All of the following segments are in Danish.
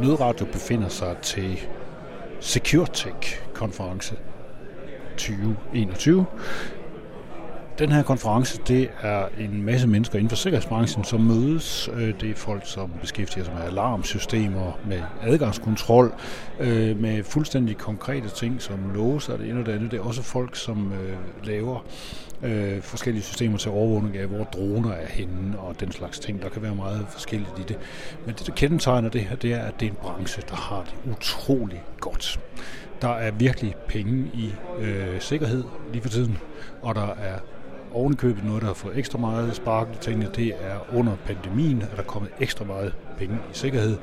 Nødradio befinder sig til SecureTech-konference 2021. Den her konference, det er en masse mennesker inden for sikkerhedsbranchen, som mødes. Øh, det er folk, som beskæftiger sig med alarmsystemer, med adgangskontrol, øh, med fuldstændig konkrete ting, som låser det ene og det andet. Det er også folk, som øh, laver øh, forskellige systemer til overvågning af, hvor droner er henne og den slags ting. Der kan være meget forskelligt i det. Men det, der kendetegner det her, det er, at det er en branche, der har det utrolig godt. Der er virkelig penge i øh, sikkerhed lige for tiden, og der er ovenikøbet noget, der har fået ekstra meget spark i tingene, det er under pandemien, at der er kommet ekstra meget penge i sikkerhed,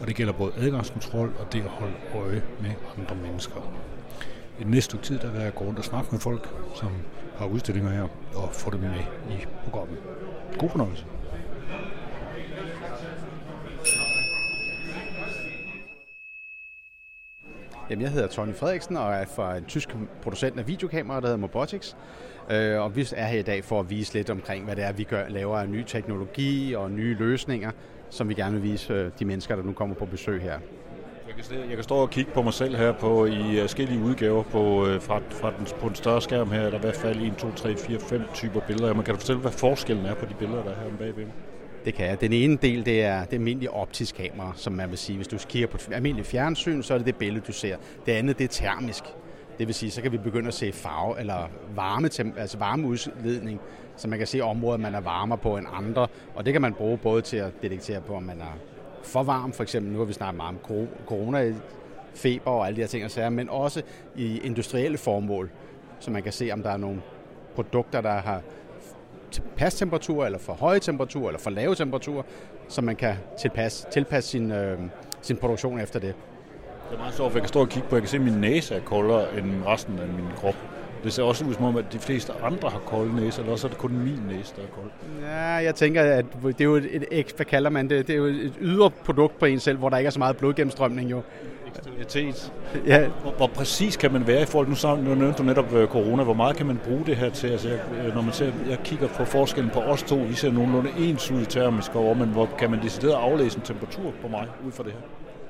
og det gælder både adgangskontrol og det at holde øje med andre mennesker. I den næste stykke tid, der vil jeg gå rundt og snakke med folk, som har udstillinger her, og få dem med i programmet. God fornøjelse. Jamen, jeg hedder Tony Frederiksen og er fra en tysk producent af videokameraer, der hedder Mobotics. Øh, og vi er her i dag for at vise lidt omkring, hvad det er, vi gør, laver af ny teknologi og nye løsninger, som vi gerne vil vise øh, de mennesker, der nu kommer på besøg her. Jeg kan, jeg kan stå og kigge på mig selv her på i øh, forskellige udgaver på, øh, fra, fra den, på en større skærm her. Der i hvert fald 1, 2, 3, 4, 5 typer billeder. Man kan du fortælle, hvad forskellen er på de billeder, der er her om bagved? Det kan jeg. Den ene del, det er det almindelige optisk kamera, som man vil sige. Hvis du kigger på almindeligt fjernsyn, så er det det billede, du ser. Det andet, det er termisk. Det vil sige, så kan vi begynde at se farve eller varme, altså varmeudledning, så man kan se områder, man er varmere på end andre. Og det kan man bruge både til at detektere på, om man er for varm, for eksempel nu har vi snakket meget om corona, feber og alle de her ting og sager, men også i industrielle formål, så man kan se, om der er nogle produkter, der har tilpas temperatur, eller for høje temperatur, eller for lave temperatur, så man kan tilpasse, tilpasse sin, øh, sin produktion efter det. Det er meget sjovt, for jeg kan stå og kigge på, jeg kan se, at min næse er koldere end resten af min krop. Det ser også ud som om, at de fleste andre har kolde næse, eller også er det kun min næse, der er kold. Ja, jeg tænker, at det er jo et, et hvad kalder man det? Det er jo et ydre produkt på en selv, hvor der ikke er så meget blodgennemstrømning jo. Eksterilitet. Ja. Hvor, hvor, præcis kan man være i forhold til, nu, nu nævnte du netop uh, corona, hvor meget kan man bruge det her til? Altså, jeg, øh, når man ser, jeg kigger på forskellen på os to, vi ser nogenlunde ens ud termisk over, men hvor kan man decideret aflæse en temperatur på mig ud fra det her?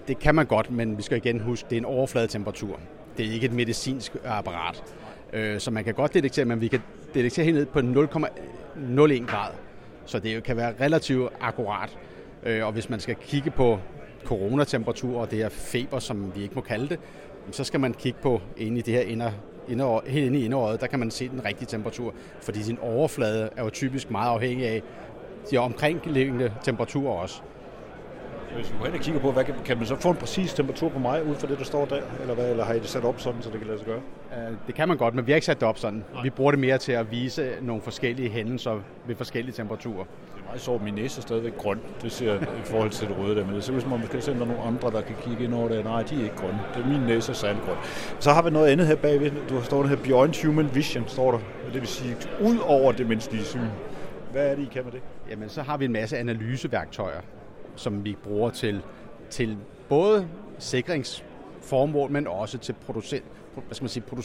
Det kan man godt, men vi skal igen huske, det er en overfladetemperatur. Det er ikke et medicinsk apparat. Øh, så man kan godt detektere, men vi kan detektere helt ned på 0,01 grad. Så det kan være relativt akkurat. Øh, og hvis man skal kigge på coronatemperatur og det her feber, som vi ikke må kalde det, så skal man kigge på inde i det her inder, inder, helt inde i inderøjet, der kan man se den rigtige temperatur, fordi sin overflade er jo typisk meget afhængig af de omkringliggende temperaturer også. Hvis vi går hen og kigger på, hvad kan, kan man så få en præcis temperatur på mig ud fra det, der står der? Eller, hvad, eller har I det sat op sådan, så det kan lade sig gøre? Uh, det kan man godt, men vi har ikke sat det op sådan. Nej. Vi bruger det mere til at vise nogle forskellige hændelser ved forskellige temperaturer. Det så. Min næse er stadigvæk grøn. Det ser i forhold til det røde der. Men det ser ud som om, vi skal sende nogle andre, der kan kigge ind over det. Nej, de er ikke grønne. Det er min næse er særlig grøn. Så har vi noget andet her bagved. Du har stået her Beyond Human Vision, står der. Det vil sige, ud over det menneskelige syn. Hvad er det, I kan med det? Jamen, så har vi en masse analyseværktøjer, som vi bruger til, til både sikringsformål, men også til producent, hvad skal man sige, produ,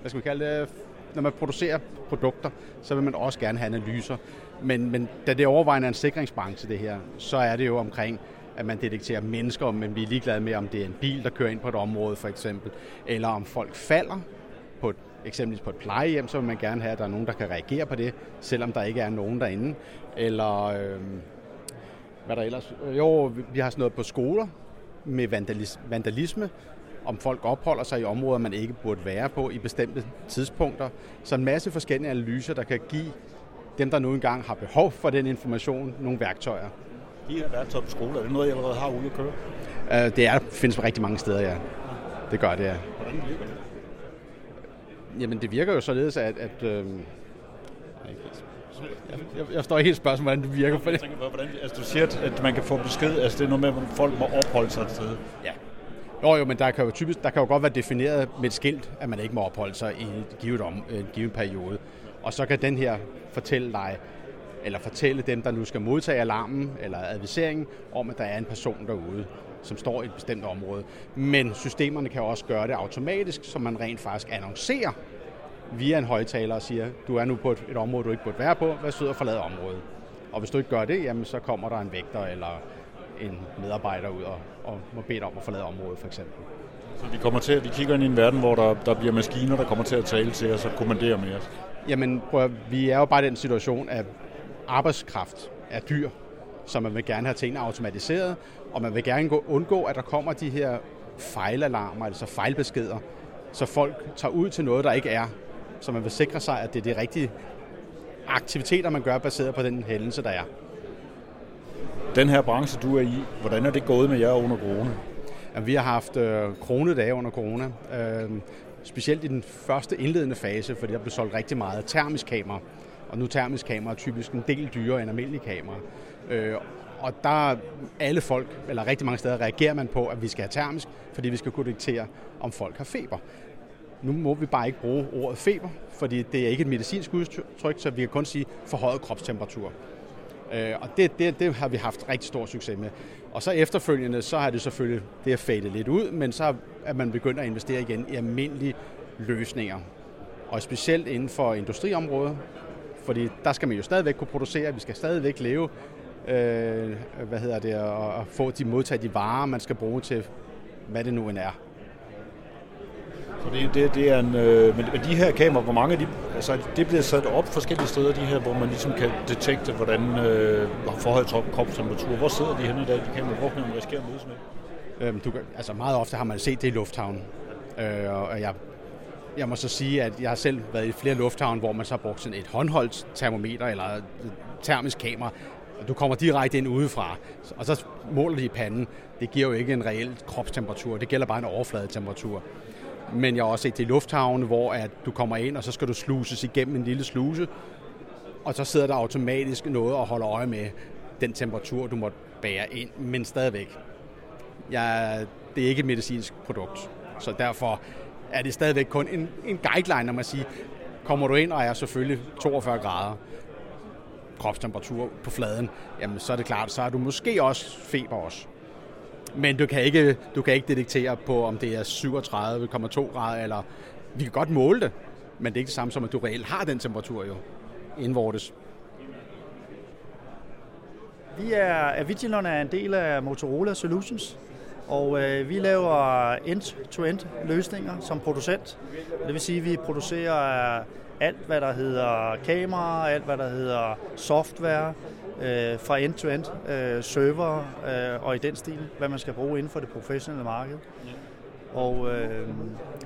hvad skal man kalde det, når man producerer produkter, så vil man også gerne have analyser. Men, men da det overvejende er en sikringsbranche, det her, så er det jo omkring, at man detekterer mennesker, men vi er ligeglade med, om det er en bil, der kører ind på et område for eksempel, eller om folk falder på et, eksempelvis på et plejehjem, så vil man gerne have, at der er nogen, der kan reagere på det, selvom der ikke er nogen derinde. Eller øh, hvad der ellers? Jo, vi har sådan noget på skoler med vandalis- vandalisme, om folk opholder sig i områder, man ikke burde være på i bestemte tidspunkter. Så en masse forskellige analyser, der kan give dem, der nu engang har behov for den information, nogle værktøjer. De her værktøjer på skoler, er det noget, I allerede har ude at køre? Uh, det er, findes på rigtig mange steder, ja. Det gør det, ja. Hvordan virker det? Jamen, det virker jo således, at, at øh, jeg, jeg forstår helt spørgsmålet, hvordan det virker. For det. Jeg tænker, hvordan, altså, du siger, at man kan få besked, altså det er noget med, at folk må opholde sig et sted. Ja. Jo, jo, men der kan jo, typisk, der kan jo godt være defineret med et skilt, at man ikke må opholde sig i en givet, om, en given periode. Og så kan den her fortælle dig, eller fortælle dem, der nu skal modtage alarmen eller adviseringen, om at der er en person derude, som står i et bestemt område. Men systemerne kan også gøre det automatisk, så man rent faktisk annoncerer, via en højtaler og siger, du er nu på et, et område, du ikke burde være på, hvad sød at forlade området. Og hvis du ikke gør det, jamen, så kommer der en vægter eller en medarbejder ud og, og må bede om at forlade området for eksempel. Så vi kommer til, vi kigger ind i en verden, hvor der, der bliver maskiner, der kommer til at tale til os og kommandere med os. Jamen, prøv, vi er jo bare i den situation, at arbejdskraft er dyr, så man vil gerne have tingene automatiseret, og man vil gerne undgå, at der kommer de her fejlalarmer, altså fejlbeskeder, så folk tager ud til noget, der ikke er. Så man vil sikre sig, at det er de rigtige aktiviteter, man gør, baseret på den hændelse, der er. Den her branche, du er i, hvordan er det gået med jer under corona? Jamen, vi har haft øh, kronedage under corona. Øh, specielt i den første indledende fase, fordi der blev solgt rigtig meget termisk kamera. Og nu termisk kamera er typisk en del dyrere end almindelige kamera. Øh, og der alle folk, eller rigtig mange steder, reagerer man på, at vi skal have termisk, fordi vi skal kunne diktere, om folk har feber. Nu må vi bare ikke bruge ordet feber, fordi det er ikke et medicinsk udtryk, så vi kan kun sige forhøjet kropstemperatur. Øh, og det, det, det har vi haft rigtig stor succes med. Og så efterfølgende, så har det selvfølgelig det er fadet lidt ud, men så er man begyndt at investere igen i almindelige løsninger. Og specielt inden for industriområdet, fordi der skal man jo stadigvæk kunne producere, vi skal stadigvæk leve, øh, hvad hedder det, og, og få de modtage de varer, man skal bruge til, hvad det nu end er. Så det, det, det er en, øh, men de her kameraer, hvor mange af de, altså det bliver sat op forskellige steder, de her, hvor man ligesom kan detekte, hvordan øh, forholdet kropstemperatur. Hvor sidder de henne i dag, de kan Hvor kan man risikerer at mødes med? Øhm, du, altså meget ofte har man set det i lufthavnen. Øh, og jeg, jeg må så sige, at jeg har selv været i flere lufthavne, hvor man så har brugt sådan et håndholdt termometer eller termisk kamera. Du kommer direkte ind udefra, og så måler de i panden. Det giver jo ikke en reel kropstemperatur. Det gælder bare en overfladetemperatur. Men jeg har også set det i lufthavne, hvor at du kommer ind, og så skal du sluses igennem en lille sluse, og så sidder der automatisk noget og holder øje med den temperatur, du måtte bære ind, men stadigvæk. Jeg, det er ikke et medicinsk produkt, så derfor er det stadigvæk kun en, en guideline, når man siger, kommer du ind og er selvfølgelig 42 grader kropstemperatur på fladen, jamen så er det klart, så er du måske også feber også. Men du kan ikke, du kan ikke detektere på, om det er 37,2 grader, eller vi kan godt måle det, men det er ikke det samme som, at du reelt har den temperatur jo indvortes. Vi er, Avigilon er en del af Motorola Solutions, og øh, vi laver end-to-end løsninger som producent. Det vil sige, at vi producerer alt, hvad der hedder kamera, alt, hvad der hedder software, øh, fra end-to-end, øh, server øh, og i den stil, hvad man skal bruge inden for det professionelle marked. Og, øh,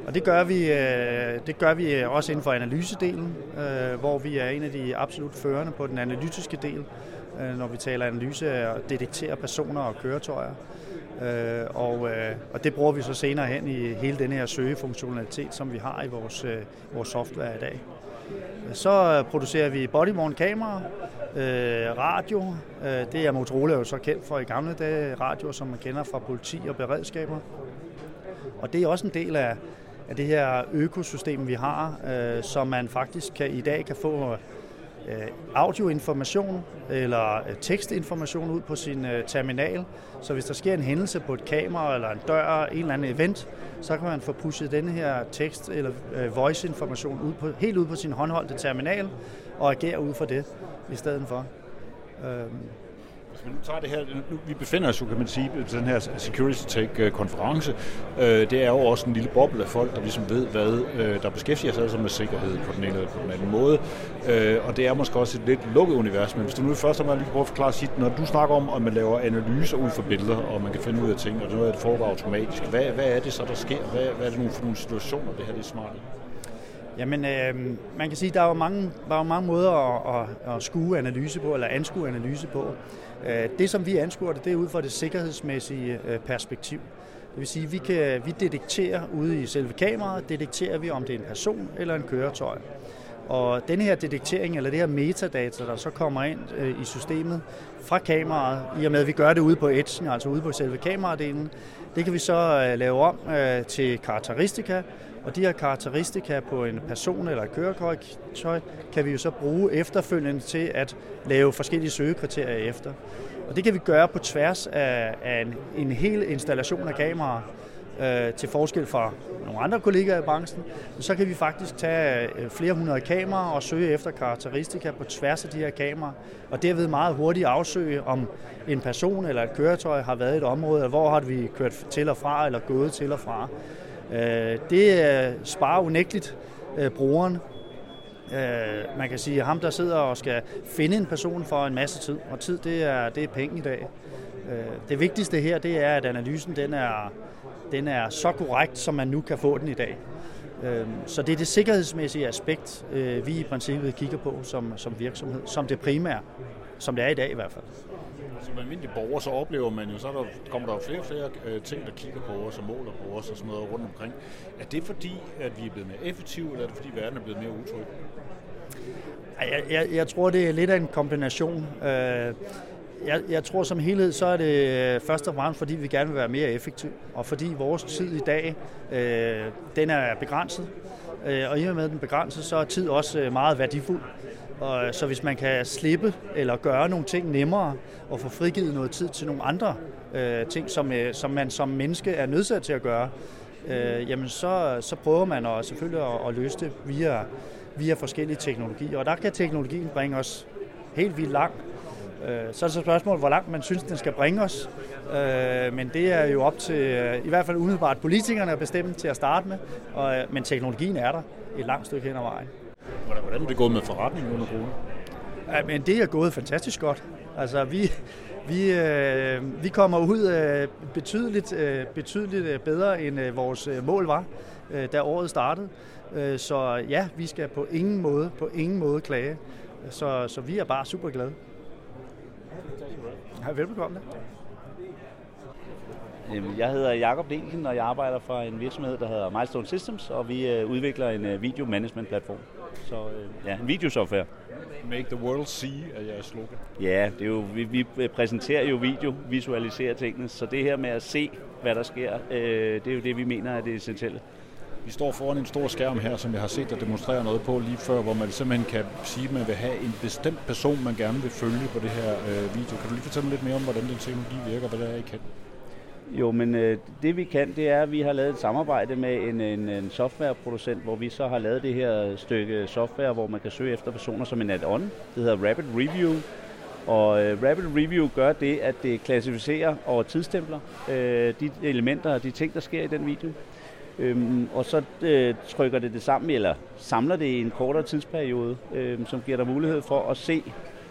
og det, gør vi, øh, det gør vi også inden for analysedelen, øh, hvor vi er en af de absolut førende på den analytiske del, øh, når vi taler analyse og detektere personer og køretøjer. Øh, og, øh, og det bruger vi så senere hen i hele den her søgefunktionalitet, som vi har i vores, øh, vores software i dag. Så øh, producerer vi bodyworn kameraer, øh, radio. Øh, det er Motorola jo så kendt for i gamle dage, radio, som man kender fra politi og beredskaber. Og det er også en del af, af det her økosystem, vi har, øh, som man faktisk kan, i dag kan få Øh, audioinformation eller øh, tekstinformation ud på sin øh, terminal. Så hvis der sker en hændelse på et kamera eller en dør, en eller anden event, så kan man få pushet denne her tekst eller voice-information ud på, helt ud på sin håndholdte terminal og agere ud fra det i stedet for. Øhm, hvis man nu tager det her, nu, vi befinder os jo, kan man sige, på den her Security Tech-konference. Øh, øh, det er jo også en lille boble af folk, der ligesom ved, hvad øh, der beskæftiger sig altså med sikkerhed på den ene eller på den anden måde. Øh, og det er måske også et lidt lukket univers, men hvis du nu først har lige kan prøve at forklare sit, når du snakker om, at man laver analyser ud fra billeder, og man kan finde ud af ting, og det er noget, der foregår automatisk, hvad, hvad er det så, der sker? Hvad, hvad er det for nogle situationer, det her det er smart Jamen, øh, man kan sige, at der er jo mange, der er jo mange måder at, at, at skue analyse på, eller anskue analyse på. Øh, det, som vi anskuer det, det er ud fra det sikkerhedsmæssige øh, perspektiv. Det vil sige, at vi, kan, vi detekterer ude i selve kameraet, detekterer vi, om det er en person eller en køretøj. Og den her detektering, eller det her metadata, der så kommer ind øh, i systemet fra kameraet, i og med at vi gør det ude på edgen, altså ude på selve kameradelen, det kan vi så øh, lave om øh, til karakteristika, og de her karakteristika på en person eller et køretøj, kan vi jo så bruge efterfølgende til at lave forskellige søgekriterier efter. Og det kan vi gøre på tværs af, af en, en hel installation af kameraer. øh, til forskel fra nogle andre kollegaer i branchen, så kan vi faktisk tage øh, flere hundrede kameraer og søge efter karakteristika på tværs af de her kameraer, og derved meget hurtigt afsøge, om en person eller et køretøj har været i et område, eller hvor har vi kørt til og fra, eller gået til og fra. Øh, det øh, sparer unægteligt øh, brugeren øh, man kan sige, at ham, der sidder og skal finde en person for en masse tid, og tid det er, det er penge i dag. Det vigtigste her, det er, at analysen den er, den er så korrekt, som man nu kan få den i dag. Så det er det sikkerhedsmæssige aspekt, vi i princippet kigger på som, som virksomhed, som det primære, som det er i dag i hvert fald. Altså, som almindelig borger, så oplever man jo, så der, kommer der jo flere og flere øh, ting, der kigger på os og måler på os og sådan noget rundt omkring. Er det fordi, at vi er blevet mere effektive, eller er det fordi, verden er blevet mere utryg? Jeg, jeg, jeg tror, det er lidt af en kombination. Øh, jeg, jeg tror som helhed, så er det øh, først og fremmest, fordi vi gerne vil være mere effektive, og fordi vores tid i dag, øh, den er begrænset. Øh, og i og med den begrænset, så er tid også øh, meget værdifuld. Og, øh, så hvis man kan slippe eller gøre nogle ting nemmere og få frigivet noget tid til nogle andre øh, ting, som, øh, som man som menneske er nødsat til at gøre, øh, jamen så, så prøver man at, selvfølgelig at, at løse det via, via forskellige teknologier. Og der kan teknologien bringe os helt vildt langt. Øh, så er det så spørgsmål, hvor langt man synes, den skal bringe os. Øh, men det er jo op til, øh, i hvert fald umiddelbart, politikerne at bestemme til at starte med. Og, øh, men teknologien er der et langt stykke hen ad vejen. Hvordan er det gået med forretningen under corona? Ja, men det er gået fantastisk godt. Altså, vi, vi, øh, vi kommer ud øh, betydeligt, øh, betydeligt bedre, end øh, vores mål var, øh, da året startede. Øh, så ja, vi skal på ingen måde, på ingen måde klage. Så, så vi er bare super glade. Ja, velbekomme. Jeg hedder Jakob Delken, og jeg arbejder for en virksomhed, der hedder Milestone Systems, og vi øh, udvikler en øh, video management platform. Så øh, ja, en videosoftware. Make the world see er jeres slogan. Ja, det er jo, vi, vi præsenterer jo video, visualiserer tingene, så det her med at se, hvad der sker, øh, det er jo det, vi mener er det essentielle. Vi står foran en stor skærm her, som jeg har set dig demonstrere noget på lige før, hvor man simpelthen kan sige, at man vil have en bestemt person, man gerne vil følge på det her øh, video. Kan du lige fortælle lidt mere om, hvordan den teknologi virker, hvad det er, I kan? Jo, men øh, det vi kan, det er, at vi har lavet et samarbejde med en, en, en softwareproducent, hvor vi så har lavet det her stykke software, hvor man kan søge efter personer som en add-on. Det hedder Rapid Review. Og øh, Rapid Review gør det, at det klassificerer og tidstempler øh, de elementer og de ting, der sker i den video. Øhm, og så øh, trykker det det sammen, eller samler det i en kortere tidsperiode, øh, som giver dig mulighed for at se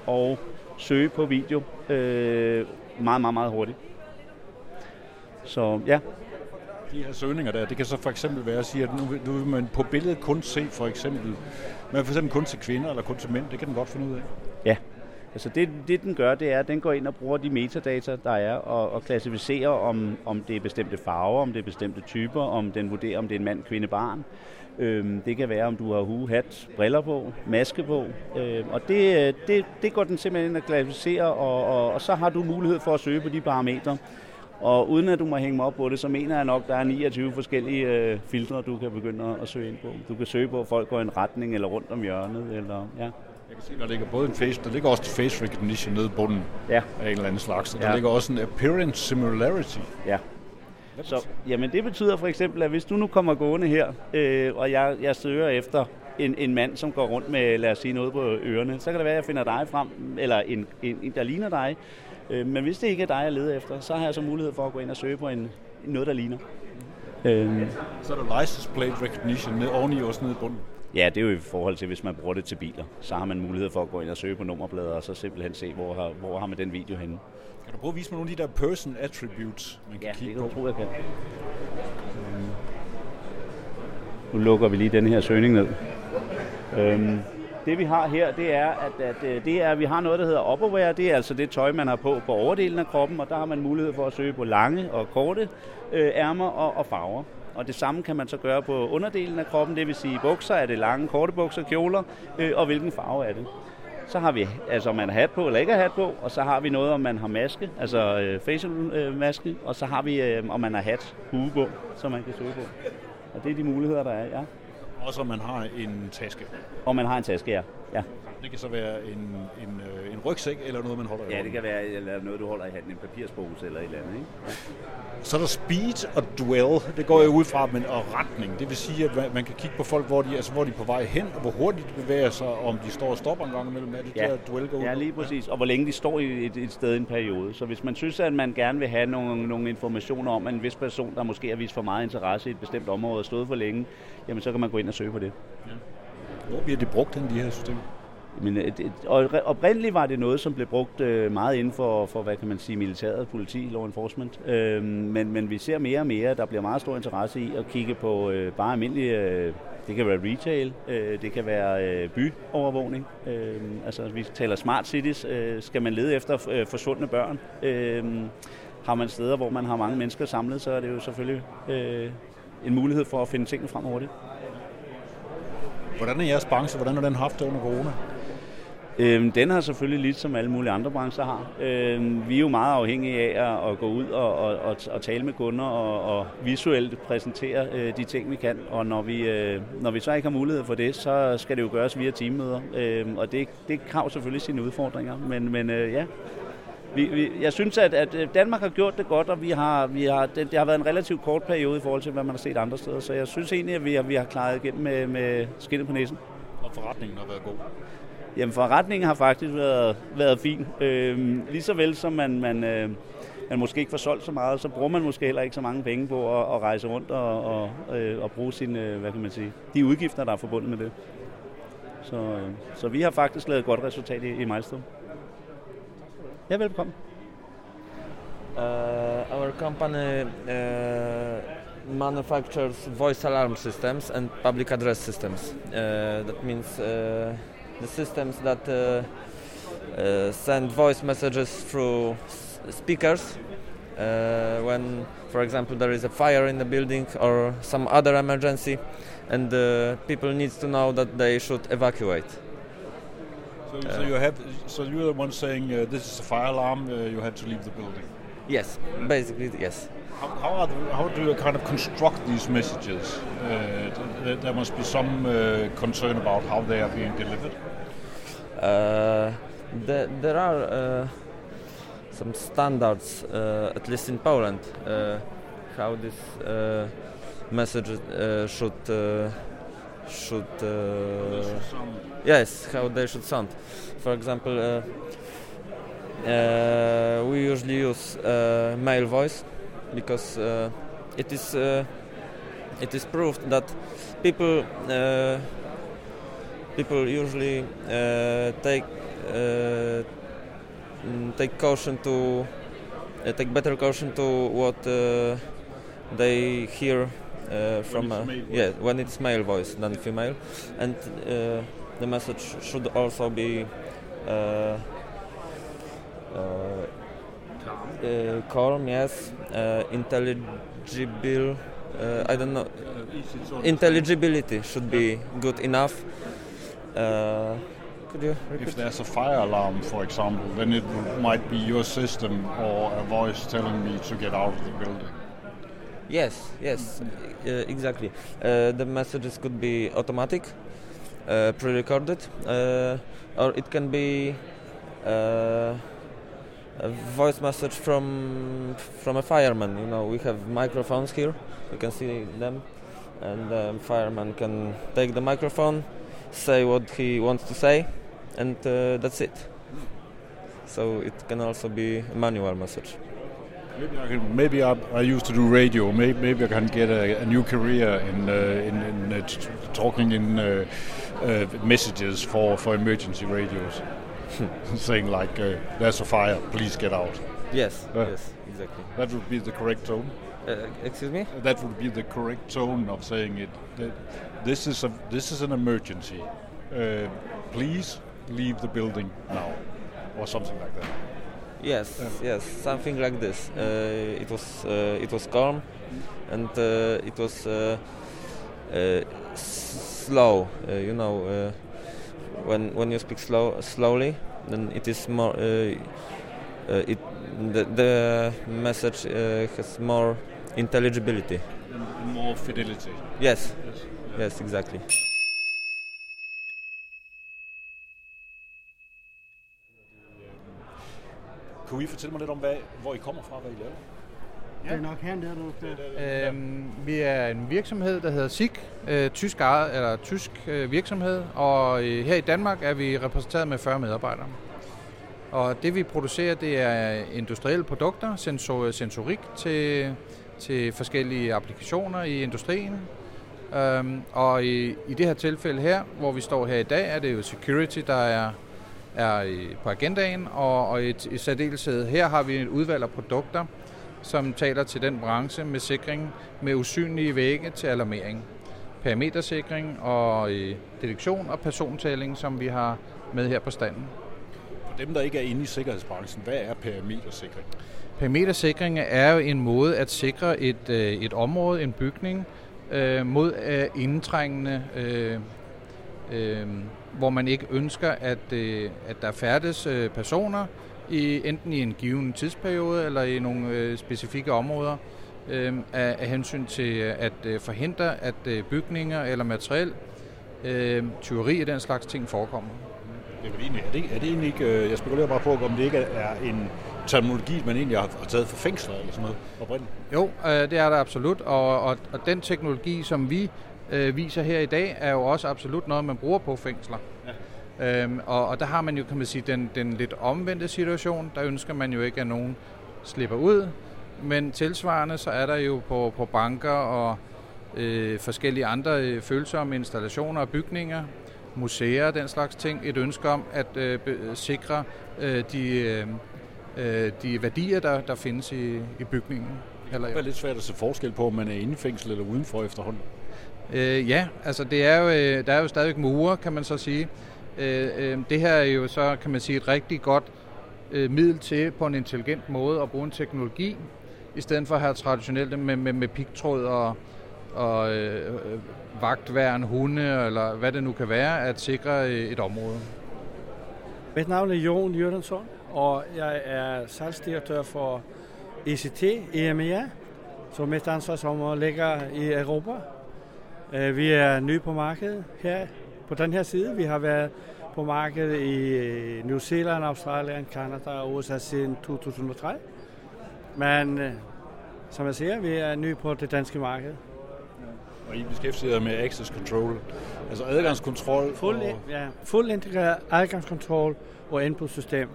og søge på video øh, meget, meget, meget hurtigt. Så ja. De her søgninger der, det kan så for eksempel være at sige, at nu, nu vil man på billedet kun se for eksempel, men for eksempel kun til kvinder eller kun til mænd, det kan den godt finde ud af. Ja, Altså det, det den gør, det er, at den går ind og bruger de metadata, der er, og, og klassificerer, om, om det er bestemte farver, om det er bestemte typer, om den vurderer, om det er en mand, kvinde, barn. Øhm, det kan være, om du har hue, hat, briller på, maske på. Øhm, og det, det, det går den simpelthen ind og klassificerer, og, og, og så har du mulighed for at søge på de parametre. Og uden at du må hænge mig op på det, så mener jeg nok, at der er 29 forskellige øh, filtre, du kan begynde at søge ind på. Du kan søge på, at folk går i en retning eller rundt om hjørnet. Eller, ja. Jeg kan se, der ligger både en face, der ligger også face recognition nede i bunden ja. af en eller anden slags. Der ja. ligger også en appearance similarity. Ja. Så, jamen det betyder for eksempel, at hvis du nu kommer gående her, øh, og jeg, jeg søger efter en, en mand, som går rundt med, lad os sige, noget på ørerne, så kan det være, at jeg finder dig frem, eller en, en, en der ligner dig, men hvis det ikke er dig, jeg leder efter, så har jeg så mulighed for at gå ind og søge på en, noget, der ligner. Øh. Så er der license plate recognition ned, oveni også nede i bunden. Ja, det er jo i forhold til, hvis man bruger det til biler. Så har man mulighed for at gå ind og søge på nummerplader, og så simpelthen se, hvor har, hvor har man den video henne. Kan du prøve at vise mig nogle af de der person attributes, man kan ja, kigge det kan tro, jeg kan. Nu lukker vi lige den her søgning ned. Øhm, det vi har her, det er, at, at øh, det er, at vi har noget, der hedder upperwear. Det er altså det tøj, man har på på overdelen af kroppen, og der har man mulighed for at søge på lange og korte øh, ærmer og, og farver. Og det samme kan man så gøre på underdelen af kroppen, det vil sige bukser, er det lange, korte bukser, kjoler, øh, og hvilken farve er det. Så har vi, altså om man har hat på eller ikke har hat på, og så har vi noget, om man har maske, altså øh, facial øh, maske, og så har vi, øh, om man har hat, hue på, som man kan søge på. Og det er de muligheder, der er, ja. Også om man har en taske. Og man har en taske, ja. ja. Det kan så være en, en, øh, en rygsæk eller noget, man holder i Ja, det hånden. kan være eller noget, du holder i handen, en papirspose eller et eller andet. Ikke? Så er der speed og dwell, det går jeg ud fra, men og retning. Det vil sige, at man- kan kigge på folk, hvor de, altså, hvor de er på vej hen, og hvor hurtigt de bevæger sig, og om de står og stopper en gang imellem. Er det Ja. der dwell går ud Ja, lige præcis. Og hvor længe de står i et, et sted i en periode. Så hvis man synes, at man gerne vil have nogle, nogle informationer om, at en vis person, der måske har vist for meget interesse i et bestemt område og stået for længe, jamen så kan man gå ind og søge på det. Hvor bliver det brugt, den, de her systemer? Men øh, det, oprindeligt var det noget, som blev brugt øh, meget inden for, for, hvad kan man sige, militæret, politi, law enforcement. Øh, men, men vi ser mere og mere, der bliver meget stor interesse i at kigge på øh, bare almindelige, øh, det kan være retail, øh, det kan være øh, byovervågning. Øh, altså vi taler smart cities, øh, skal man lede efter øh, forsvundne børn. Øh, har man steder, hvor man har mange mennesker samlet, så er det jo selvfølgelig øh, en mulighed for at finde tingene frem hurtigt. Hvordan er jeres branche? Hvordan har den haft det under corona? Øhm, den har selvfølgelig lidt som alle mulige andre brancher har. Øhm, vi er jo meget afhængige af at, at gå ud og, og, og, og tale med kunder og, og visuelt præsentere øh, de ting, vi kan. Og når vi, øh, når vi så ikke har mulighed for det, så skal det jo gøres via teammøder. Øhm, og det, det kræver selvfølgelig sine udfordringer. Men, men øh, ja, vi, vi, jeg synes, at, at øh, Danmark har gjort det godt, og vi har, vi har, det, det har været en relativt kort periode i forhold til, hvad man har set andre steder. Så jeg synes egentlig, at vi har, vi har klaret igennem med, med skinnet på næsen. Og forretningen har været god. Jamen forretningen har faktisk været, været fin. Øhm, lige så vel som man, man, øh, man måske ikke får solgt så meget, så bruger man måske heller ikke så mange penge på at, at rejse rundt og, og, øh, og bruge sine, øh, hvad kan man sige, de udgifter, der er forbundet med det. Så, øh, så vi har faktisk lavet et godt resultat i, i Milestone. Ja, velkommen. Uh, our company uh, manufactures voice alarm systems and public address systems. Uh, that means uh, the systems that uh, uh, send voice messages through s- speakers uh, when, for example, there is a fire in the building or some other emergency, and uh, people needs to know that they should evacuate. So, so you have, so you're the one saying uh, this is a fire alarm. Uh, you had to leave the building. Yes, basically yes. How, the, how do you kind of construct these messages? Uh, there must be some uh, concern about how they are being delivered. Uh, the, there are uh, some standards, uh, at least in Poland, uh, how this uh, message uh, should uh, should uh, yes how they should sound. For example, uh, we usually use uh, male voice because uh, it is uh, it is proved that people uh, people usually uh, take take caution to uh, take better caution to what uh, they hear uh, from voice. yeah when it's male voice than female and uh, the message should also be uh, uh, uh, calm yes uh, intelligible uh, I don't know intelligibility should be good enough. Uh, could you? If there's a fire alarm, for example, then it might be your system or a voice telling me to get out of the building. Yes, yes, uh, exactly. Uh, the messages could be automatic, uh, pre-recorded, uh, or it can be uh, a voice message from from a fireman. You know, we have microphones here. You can see them, and the fireman can take the microphone, say what he wants to say, and uh, that's it. So it can also be a manual message. Maybe I, can, maybe I, I used to do radio. Maybe, maybe I can get a, a new career in uh, in, in uh, talking in uh, uh, messages for, for emergency radios, saying like, uh, "There's a fire, please get out." Yes, Uh. yes, exactly. That would be the correct tone. Uh, excuse me? That would be the correct tone of saying it. That this is a this is an emergency. Uh, please leave the building now, or something like that. Yes, yes, something like this. Uh, it was uh, it was calm, and uh, it was uh, uh, s- slow. Uh, you know, uh, when when you speak slow slowly, then it is more. Uh, uh, it the, the message uh, has more intelligibility. And more fidelity. Yes. Yes, yeah. yes exactly. Kunne I fortælle mig lidt om, hvad, hvor I kommer fra, hvad I laver? Ja. Det er nok her, der du øhm, Vi er en virksomhed, der hedder SIG, øh, tysk, eller tysk øh, virksomhed, og øh, her i Danmark er vi repræsenteret med 40 medarbejdere. Og det vi producerer, det er industrielle produkter, sensor, sensorik til, til forskellige applikationer i industrien. Øhm, og i, i det her tilfælde her, hvor vi står her i dag, er det jo security, der er, er i, på agendaen, og, og i, i særdeleshed her har vi et udvalg af produkter, som taler til den branche med sikring med usynlige vægge til alarmering. Parametersikring og øh, detektion og persontælling, som vi har med her på standen. For dem, der ikke er inde i sikkerhedsbranchen, hvad er parametersikring? Parametersikring er jo en måde at sikre et, øh, et område, en bygning, øh, mod øh, indtrængende, øh, øh, hvor man ikke ønsker, at, øh, at der færdes øh, personer, i enten i en given tidsperiode eller i nogle øh, specifikke områder øh, af, af hensyn til at øh, forhindre, at øh, bygninger eller materiel øh, tyveri af den slags ting forekommer. Det er, egentlig, er, det, er det egentlig ikke, øh, jeg spekulerer bare på, om det ikke er en terminologi, man egentlig har taget for fængsler eller sådan noget oprindeligt? Jo, øh, det er der absolut, og, og, og den teknologi, som vi øh, viser her i dag, er jo også absolut noget, man bruger på fængsler. Ja. Øhm, og, og der har man jo, kan man sige, den, den lidt omvendte situation. Der ønsker man jo ikke, at nogen slipper ud. Men tilsvarende, så er der jo på, på banker og øh, forskellige andre øh, følsomme installationer og bygninger, museer den slags ting, et ønske om at øh, sikre øh, de, øh, øh, de værdier, der, der findes i, i bygningen. Eller, det er lidt svært at se forskel på, om man er inde i fængsel eller udenfor efterhånden. Øh, ja, altså det er jo, øh, der er jo stadig mure, kan man så sige. Øh, øh, det her er jo så, kan man sige, et rigtig godt øh, middel til på en intelligent måde at bruge en teknologi, i stedet for at have traditionelt med, med, med pigtråd og, og øh, vagtværn, hunde, eller hvad det nu kan være, at sikre øh, et område. Mit navn er Jon Jørgensson, og jeg er salgsdirektør for ECT, EMEA, som mit ansvarsområde ligger i Europa. Øh, vi er nye på markedet her på den her side. Vi har været på markedet i øh, New Zealand, Australien, Canada og USA siden 2003. Men øh, som jeg siger, vi er nye på det danske marked. Og I beskæftiger med access control, altså adgangskontrol? Fuld, og... ja, fuld integreret adgangskontrol og inputsystem.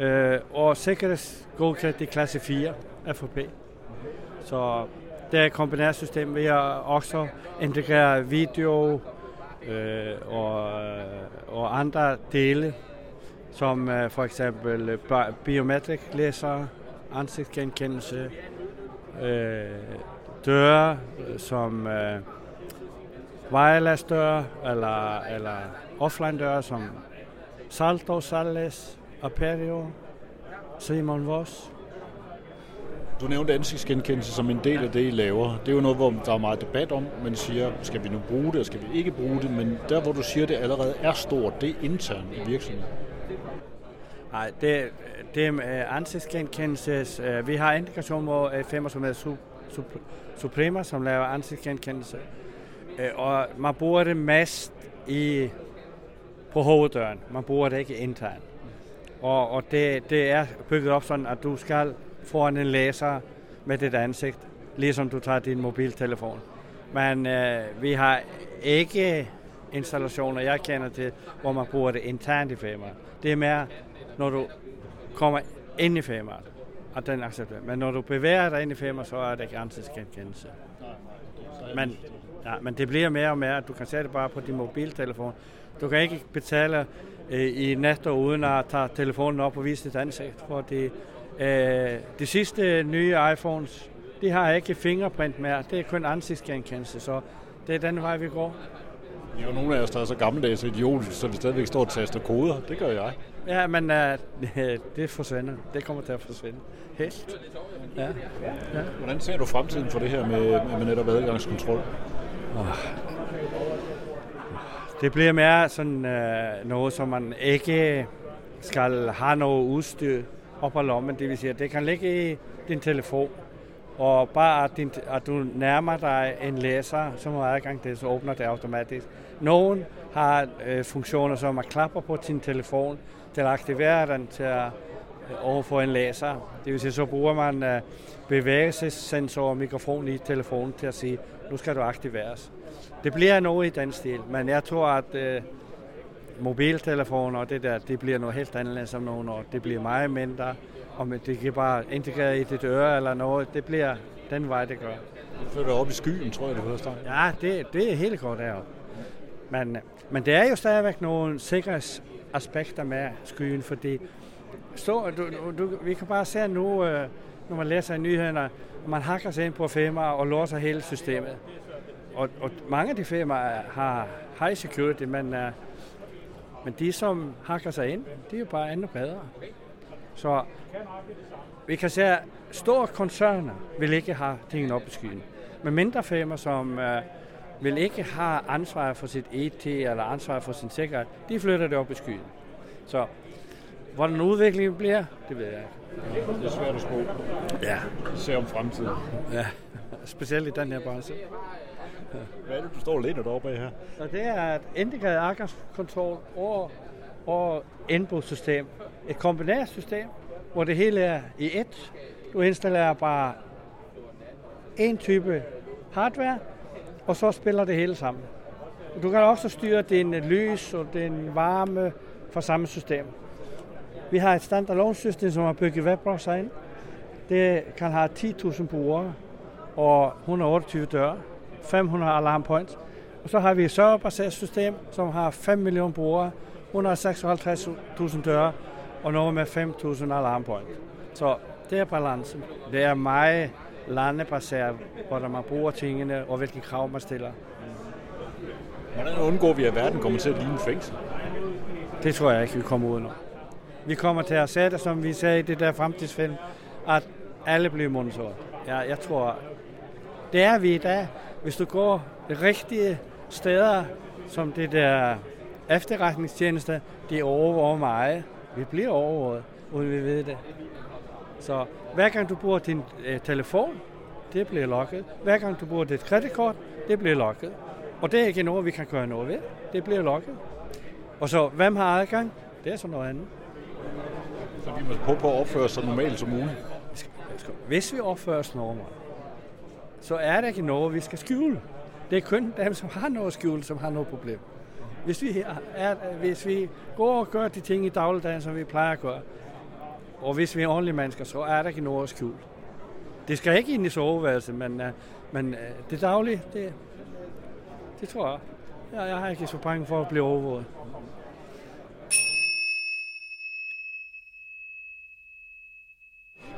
Øh, og sikkerhedsgodkendt i klasse 4 FOP. Så det er et kombineret system. Vi har også integreret video, øh, og, og andre dele, som øh, for eksempel øh, biometric læser, ansigtsgenkendelse, øh, døre som øh, wireless døre eller, eller offline døre som Salto, Sales, Aperio, Simon Voss. Du nævnte ansigtsgenkendelse som en del af det, I laver. Det er jo noget, hvor der er meget debat om. Man siger, skal vi nu bruge det, og skal vi ikke bruge det? Men der, hvor du siger, det allerede er stort, det er internt i virksomheden. Nej, det, det er øh, ansigtsgenkendelse. Øh, vi har integration med øh, firma som hedder Suprema, som laver ansigtsgenkendelse. Og man bruger det mest i, på hoveddøren. Man bruger det ikke internt. Og, og det, det er bygget op sådan, at du skal foran en læser med dit ansigt, ligesom du tager din mobiltelefon. Men øh, vi har ikke installationer, jeg kender til, hvor man bruger det internt i firmaet. Det er mere, når du kommer ind i firmaet, og den accepterer. Men når du bevæger dig ind i firmaet, så er det ikke ansigtsgenkendelse. Men, ja, men det bliver mere og mere, at du kan sætte det bare på din mobiltelefon. Du kan ikke betale øh, i netto uden at tage telefonen op og vise dit ansigt, fordi Øh, de sidste nye iPhones, de har ikke fingerprint mere. Det er kun ansigtsgenkendelse, så det er den vej, vi går. Der er jo nogle af os, der er så gammeldags idiotiske, så vi stadigvæk står og taster koder. Det gør jeg. Ja, men uh, det forsvinder. Det kommer til at forsvinde. Helt. Ja. ja. Hvordan ser du fremtiden for det her med, med netop adgangskontrol? Oh. Det bliver mere sådan uh, noget, som man ikke skal have noget udstyr op på lommen. Det vil sige, at det kan ligge i din telefon, og bare at, din, at du nærmer dig en læser, som har adgang til, så åbner det automatisk. Nogen har øh, funktioner, som at klapper på din telefon til at aktivere den til at øh, over en laser. Det vil sige, så bruger man uh, bevægelsessensor og mikrofon i telefonen til at sige, nu skal du aktiveres. Det bliver noget i den stil, men jeg tror, at øh, mobiltelefoner og det der, det bliver noget helt andet som nogle år. Det bliver meget mindre, og det kan bare integrere i dit øre eller noget. Det bliver den vej, det gør. Det flytter op i skyen, tror jeg, det første Ja, det, det er helt godt deroppe. Men, men det er jo stadigvæk nogle sikkerhedsaspekter med skyen, fordi stå, du, du, vi kan bare se nu, øh, når man læser i nyhederne, man hakker sig ind på firmaer og låser hele systemet. Og, og mange af de firmaer har high security, men, uh, men de, som hakker sig ind, de er jo bare endnu bedre. Så vi kan se, at store koncerner vil ikke have tingene op i skyen. Men mindre firmaer, som uh, vil ikke have ansvar for sit ET eller ansvar for sin sikkerhed, de flytter det op i skyen. Så hvordan udviklingen bliver, det ved jeg ikke. Det er svært at spå. Ja. Se om fremtiden. Ja, specielt i den her branche. Hvad er det, du står lidt deroppe her? Og det er et integreret adgangskontrol over, over indbrudssystem. Et kombineret system, hvor det hele er i ét. Du installerer bare en type hardware, og så spiller det hele sammen. Du kan også styre din lys og din varme fra samme system. Vi har et standalone system, som har bygget webbrowser ind. Det kan have 10.000 brugere og 128 døre, 500 alarm points. Og så har vi et serverbaseret system, som har 5 millioner brugere, 156.000 døre og noget med 5.000 alarm points. Så det er balancen. Det er meget landebaseret, hvordan man bruger tingene og hvilke krav man stiller. Hvordan undgår vi, at verden kommer til at ligne fængsel? Det tror jeg ikke, vi kommer ud nu. Vi kommer til at det, som vi sagde i det der fremtidsfilm, at alle bliver moniteret. Ja, jeg tror, det er vi i dag. Hvis du går de rigtige steder, som det der efterretningstjeneste, de overvåger mig. Vi bliver overvåget, uden vi ved det. Så hver gang du bruger din øh, telefon, det bliver lukket. Hver gang du bruger dit kreditkort, det bliver lukket. Og det er ikke noget, vi kan gøre noget ved. Det bliver lukket. Og så, hvem har adgang? Det er så noget andet. Så vi må prøve på at opføre os så normalt som muligt. Hvis vi opfører os normalt, så er det ikke noget, vi skal skjule. Det er kun dem, som har noget skjule, som har noget problem. Hvis vi, er, hvis vi går og gør de ting i dagligdagen, som vi plejer at gøre, og hvis vi er ordentlige mennesker, så er der ikke noget at skjule. Det skal ikke ind i soveværelset, men, øh, men øh, det daglige, det, det tror jeg. jeg. Jeg har ikke så bange for at blive overvåget.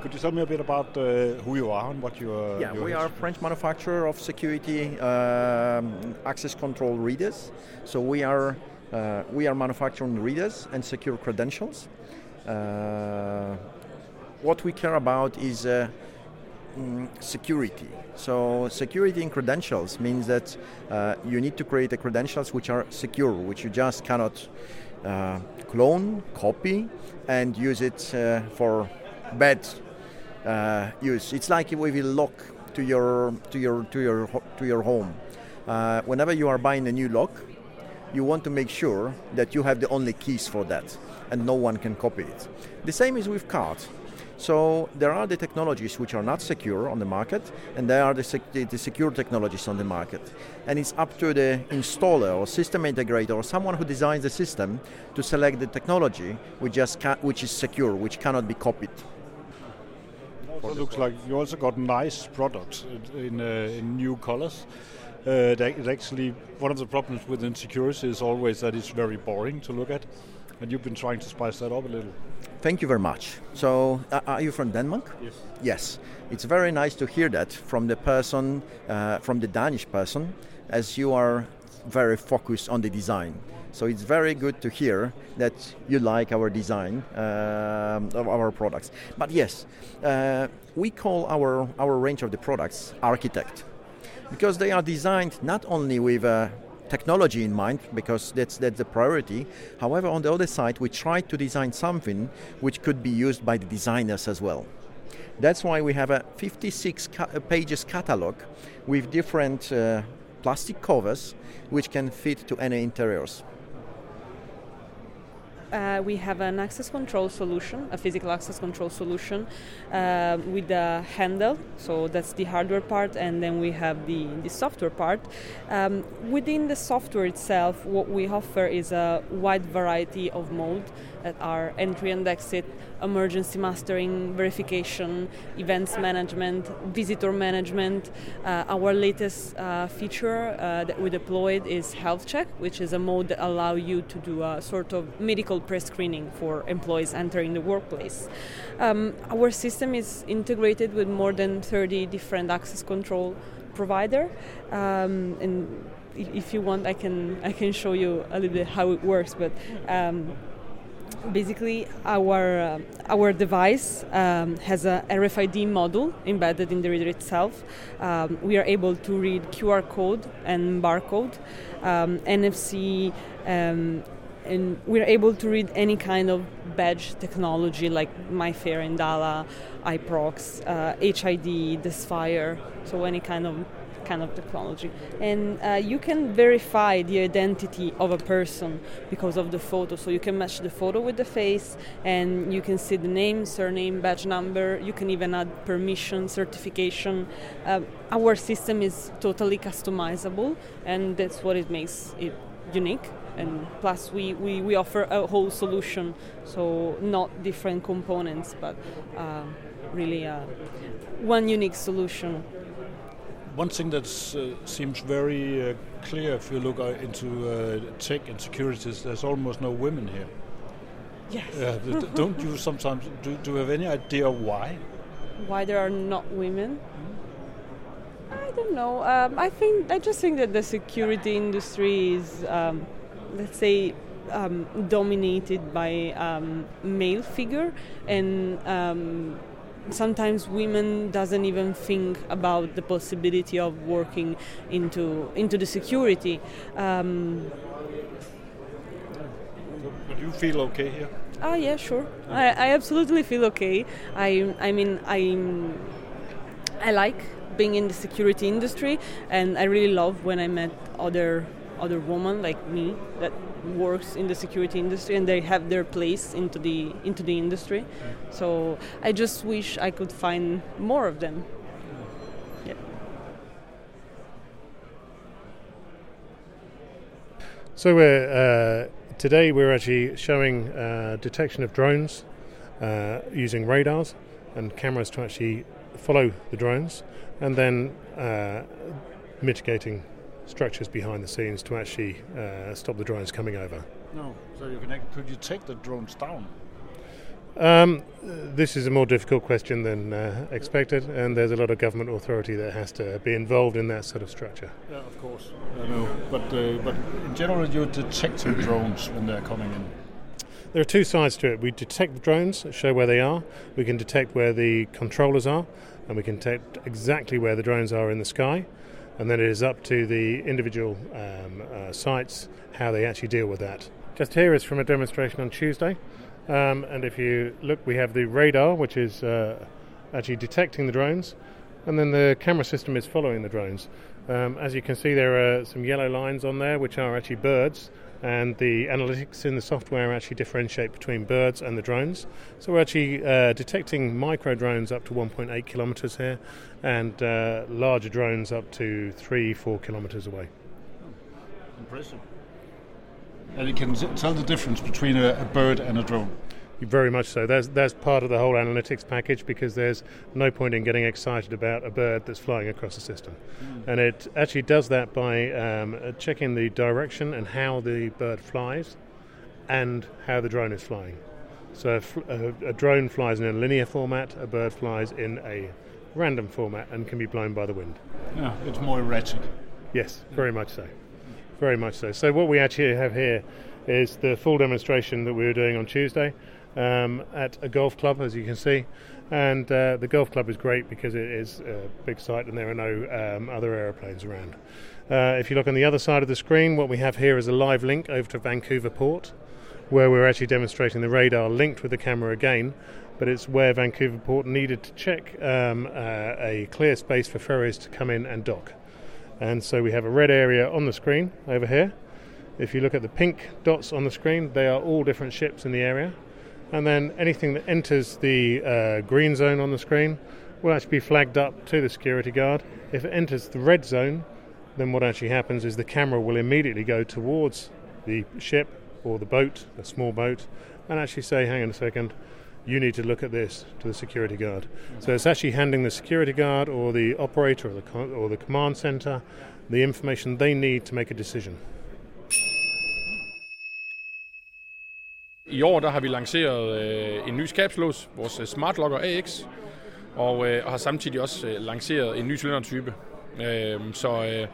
Could you tell me a bit about uh, who you are and what you are? Yeah, we are a French manufacturer of security um, access control readers. So we are uh, we are manufacturing readers and secure credentials. Uh, what we care about is uh, mm, security. So security in credentials means that uh, you need to create the credentials which are secure, which you just cannot uh, clone, copy, and use it uh, for bad uh, use. It's like with a lock to your to your to your to your home. Uh, whenever you are buying a new lock, you want to make sure that you have the only keys for that, and no one can copy it. The same is with cards. So there are the technologies which are not secure on the market, and there are the, sec- the, secure technologies on the market. And it's up to the installer or system integrator or someone who designs the system to select the technology which, just ca- which is secure, which cannot be copied. It looks like you also got nice products in, uh, in new colors. Uh, that actually, one of the problems with insecurity is always that it's very boring to look at, and you've been trying to spice that up a little. Thank you very much. So, uh, are you from Denmark? Yes. Yes. It's very nice to hear that from the person, uh, from the Danish person, as you are very focused on the design. So it's very good to hear that you like our design uh, of our products. But yes, uh, we call our, our range of the products architect because they are designed not only with uh, technology in mind because that's that's the priority. However, on the other side, we try to design something which could be used by the designers as well. That's why we have a 56 ca- pages catalog with different uh, plastic covers which can fit to any interiors. uh, we have an access control solution, a physical access control solution uh, with a handle. So that's the hardware part, and then we have the, the software part. Um, within the software itself, what we offer is a wide variety of modes that are entry and exit, emergency mastering, verification, events management, visitor management. Uh, our latest uh, feature uh, that we deployed is health check, which is a mode that allows you to do a sort of medical pre-screening for employees entering the workplace. Um, our system is integrated with more than 30 different access control provider, um, and if you want, I can I can show you a little bit how it works, but. Um, basically our uh, our device um, has a RFID module embedded in the reader itself. Um, we are able to read QR code and barcode, um, NFC, um, and we're able to read any kind of badge technology like MyFair and Dala, iProx, uh, HID, Desfire, so any kind of kind of technology. And uh, you can verify the identity of a person because of the photo. So you can match the photo with the face and you can see the name, surname, badge number. You can even add permission, certification. Uh, our system is totally customizable and that's what it makes it unique and plus we, we, we offer a whole solution so not different components but uh, really uh, one unique solution one thing that uh, seems very uh, clear if you look uh, into uh, tech and securities, there's almost no women here. Yes. don't you sometimes do, do you have any idea why? Why there are not women? I don't know. Um, I think I just think that the security industry is, um, let's say, um, dominated by um, male figure and um, sometimes women doesn't even think about the possibility of working into into the security. Um, but you feel okay here? Ah, yeah, sure. I, I absolutely feel okay. I I mean I I like being in the security industry, and I really love when I met other other women like me that works in the security industry and they have their place into the into the industry. So I just wish I could find more of them. Yeah. So we're, uh, today we're actually showing uh, detection of drones uh, using radars and cameras to actually follow the drones, and then uh, mitigating structures behind the scenes to actually uh, stop the drones coming over. No, so you can could you take the drones down? Um, this is a more difficult question than uh, expected, and there's a lot of government authority that has to be involved in that sort of structure. Yeah, of course. I know, but uh, but in general, you're detecting drones when they're coming in. There are two sides to it. We detect the drones, show where they are. We can detect where the controllers are, and we can detect exactly where the drones are in the sky and then it is up to the individual um, uh, sites how they actually deal with that. Just here is from a demonstration on Tuesday, um, and if you look, we have the radar, which is uh, actually detecting the drones, and then the camera system is following the drones. Um, as you can see, there are some yellow lines on there, which are actually birds, and the analytics in the software actually differentiate between birds and the drones. So we're actually uh, detecting micro drones up to 1.8 kilometers here, and uh, larger drones up to three, four kilometers away. Impressive. And you can tell the difference between a, a bird and a drone. Very much so. That's that's part of the whole analytics package because there's no point in getting excited about a bird that's flying across the system, mm. and it actually does that by um, checking the direction and how the bird flies, and how the drone is flying. So a, a, a drone flies in a linear format, a bird flies in a random format and can be blown by the wind. Yeah, it's more erratic. Yes, very much so. Very much so. So what we actually have here is the full demonstration that we were doing on Tuesday um, at a golf club, as you can see. And uh, the golf club is great because it is a big site and there are no um, other aeroplanes around. Uh, if you look on the other side of the screen, what we have here is a live link over to Vancouver Port, where we're actually demonstrating the radar linked with the camera again. But it's where Vancouver Port needed to check um, uh, a clear space for ferries to come in and dock. And so we have a red area on the screen over here, If you look at the pink dots on the screen, they are all different ships in the area. And then anything that enters the uh, green zone on the screen will actually be flagged up to the security guard. If it enters the red zone, then what actually happens is the camera will immediately go towards the ship or the boat, a small boat, and actually say, hang on a second, you need to look at this to the security guard. So it's actually handing the security guard or the operator or the, or the command center the information they need to make a decision. I år der har vi lanceret øh, en ny skabslås, vores øh, Smart Locker AX, og, øh, og har samtidig også øh, lanceret en ny cylindertype. Øh, så øh,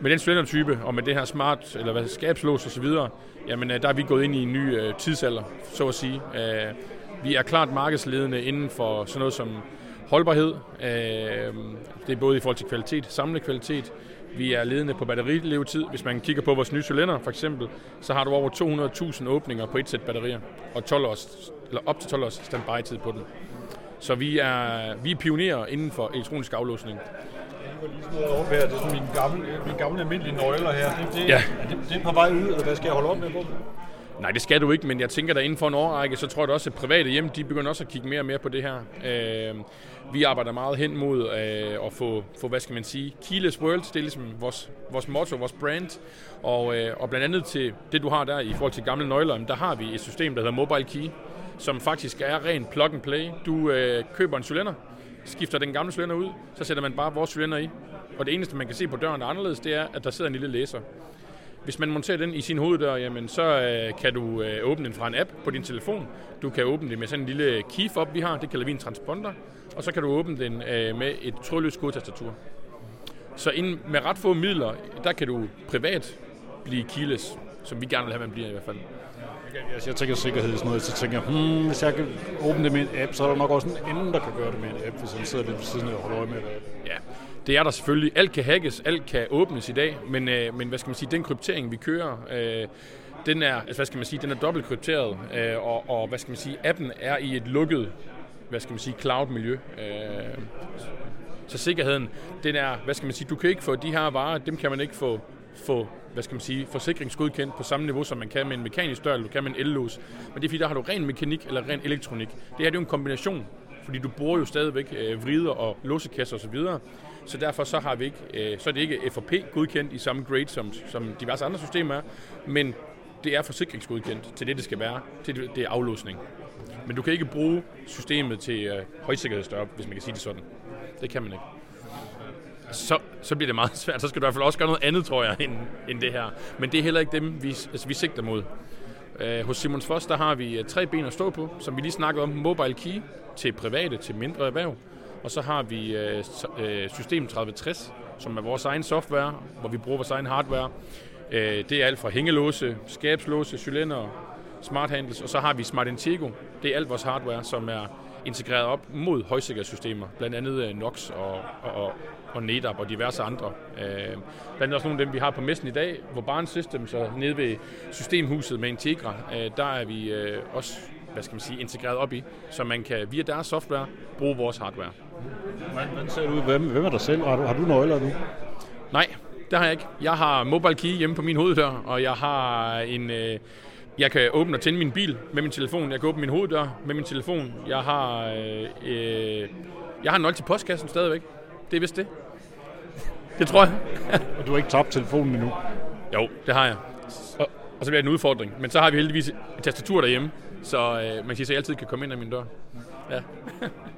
med den cylindertype og med det her smart eller hvad skabslås og så videre, jamen øh, der er vi gået ind i en ny øh, tidsalder, så at sige. Øh, vi er klart markedsledende inden for sådan noget som holdbarhed. Øh, det er både i forhold til kvalitet, samlet kvalitet. Vi er ledende på batterilevetid. Hvis man kigger på vores nye cylinder for eksempel, så har du over 200.000 åbninger på et sæt batterier, og 12 års, eller op til 12 års standby-tid på den. Så vi er, vi er pionerer inden for elektronisk aflåsning. Det er sådan mine gamle, mine gamle almindelige nøgler her. Det, det, Ja. er, det, det er på vej ud, eller hvad skal jeg holde op med på? Nej, det skal du ikke, men jeg tænker, at inden for en årrække, så tror jeg også, at private hjem, de begynder også at kigge mere og mere på det her. Øh, vi arbejder meget hen mod øh, at få, få, hvad skal man sige, keyless world, det er ligesom vores, vores motto, vores brand. Og, øh, og blandt andet til det, du har der i forhold til gamle nøgler, der har vi et system, der hedder Mobile Key, som faktisk er ren plug and play. Du øh, køber en cylinder, skifter den gamle cylinder ud, så sætter man bare vores cylinder i. Og det eneste, man kan se på døren, der er anderledes, det er, at der sidder en lille læser. Hvis man monterer den i sin hoveddør, jamen, så øh, kan du øh, åbne den fra en app på din telefon. Du kan åbne det med sådan en lille key fob, vi har. Det kalder vi en transponder. Og så kan du åbne den øh, med et trådløst kodetastatur. Så inden, med ret få midler, der kan du privat blive keyless, som vi gerne vil have, man bliver i hvert fald. Altså, jeg tænker sikkerhed og sådan noget, så tænker jeg, hmm, hvis jeg kan åbne det med en app, så er der nok også en anden, der kan gøre det med en app, hvis han sidder lidt ved siden og holder øje med det. Ja, det er der selvfølgelig. Alt kan hackes, alt kan åbnes i dag, men, øh, men hvad skal man sige, den kryptering, vi kører, øh, den er, altså, hvad skal man sige, den er dobbelt krypteret, øh, og, og, hvad skal man sige, appen er i et lukket, hvad skal man sige, cloud-miljø. Øh, så sikkerheden, den er, hvad skal man sige, du kan ikke få de her varer, dem kan man ikke få, få hvad skal man sige, forsikringsgodkendt på samme niveau, som man kan med en mekanisk dør, eller du kan med en ellås. Men det er fordi, der har du ren mekanik eller ren elektronik. Det her det er jo en kombination, fordi du bruger jo stadigvæk øh, vrider og låsekasser osv. Så derfor så har vi ikke, øh, så er det ikke FOP godkendt i samme grade, som, som diverse andre systemer er, men det er forsikringsgodkendt til det, det skal være, til det, det er aflåsning. Men du kan ikke bruge systemet til øh, hvis man kan sige det sådan. Det kan man ikke så, så bliver det meget svært. Så skal du i hvert fald også gøre noget andet, tror jeg, end, end det her. Men det er heller ikke dem, vi, altså, vi sigter mod. Uh, hos Simons Foss, der har vi øh, tre ben at stå på, som vi lige snakkede om. Mobile Key til private, til mindre erhverv. Og så har vi uh, System 3060, som er vores egen software, hvor vi bruger vores egen hardware. Uh, det er alt fra hængelåse, skabslåse, cylinder, smart handles, og så har vi Smart Intego. Det er alt vores hardware, som er integreret op mod højsikkerhedssystemer, blandt andet NOx og, og, og NetApp og diverse andre. Øh, blandt andet også nogle af dem, vi har på messen i dag, hvor Barn Systems så nede ved systemhuset med Integra, øh, der er vi øh, også hvad skal man sige, integreret op i, så man kan via deres software bruge vores hardware. Hvordan ser ud? Hvem, hvem er der selv? Har du, har du nøgler nu? Nej, det har jeg ikke. Jeg har mobile key hjemme på min hoveddør, og jeg har en... Øh, jeg kan åbne og tænde min bil med min telefon. Jeg kan åbne min hoveddør med min telefon. Jeg har, øh, øh, jeg har en nøgle til postkassen stadigvæk. Det er vist det. Det tror jeg. og du har ikke tabt telefonen endnu? Jo, det har jeg. Og, og så bliver det en udfordring. Men så har vi heldigvis et tastatur derhjemme, så øh, man kan sige, at jeg altid kan komme ind ad min dør. Ja.